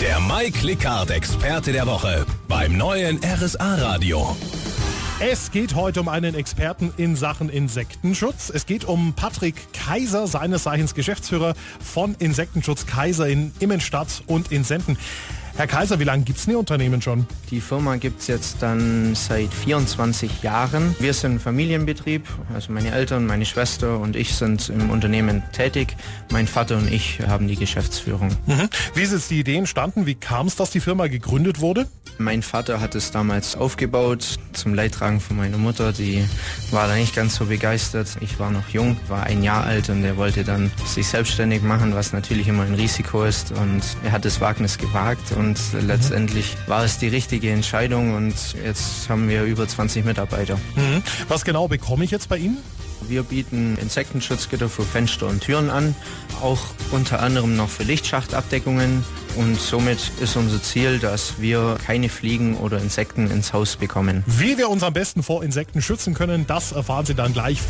Der Mike Lickhardt Experte der Woche beim neuen RSA Radio. Es geht heute um einen Experten in Sachen Insektenschutz. Es geht um Patrick Kaiser, seines Zeichens Geschäftsführer von Insektenschutz Kaiser in Immenstadt und in Senden. Herr Kaiser, wie lange gibt es Ihr Unternehmen schon? Die Firma gibt es jetzt dann seit 24 Jahren. Wir sind Familienbetrieb, also meine Eltern, meine Schwester und ich sind im Unternehmen tätig. Mein Vater und ich haben die Geschäftsführung. Mhm. Wie ist jetzt die Idee entstanden? Wie kam es, dass die Firma gegründet wurde? Mein Vater hat es damals aufgebaut zum Leidtragen von meiner Mutter. Die war da nicht ganz so begeistert. Ich war noch jung, war ein Jahr alt und er wollte dann sich selbstständig machen, was natürlich immer ein Risiko ist. Und er hat das Wagnis gewagt und und letztendlich war es die richtige Entscheidung und jetzt haben wir über 20 Mitarbeiter. Mhm. Was genau bekomme ich jetzt bei Ihnen? Wir bieten Insektenschutzgitter für Fenster und Türen an, auch unter anderem noch für Lichtschachtabdeckungen und somit ist unser Ziel, dass wir keine Fliegen oder Insekten ins Haus bekommen. Wie wir uns am besten vor Insekten schützen können, das erfahren Sie dann gleich von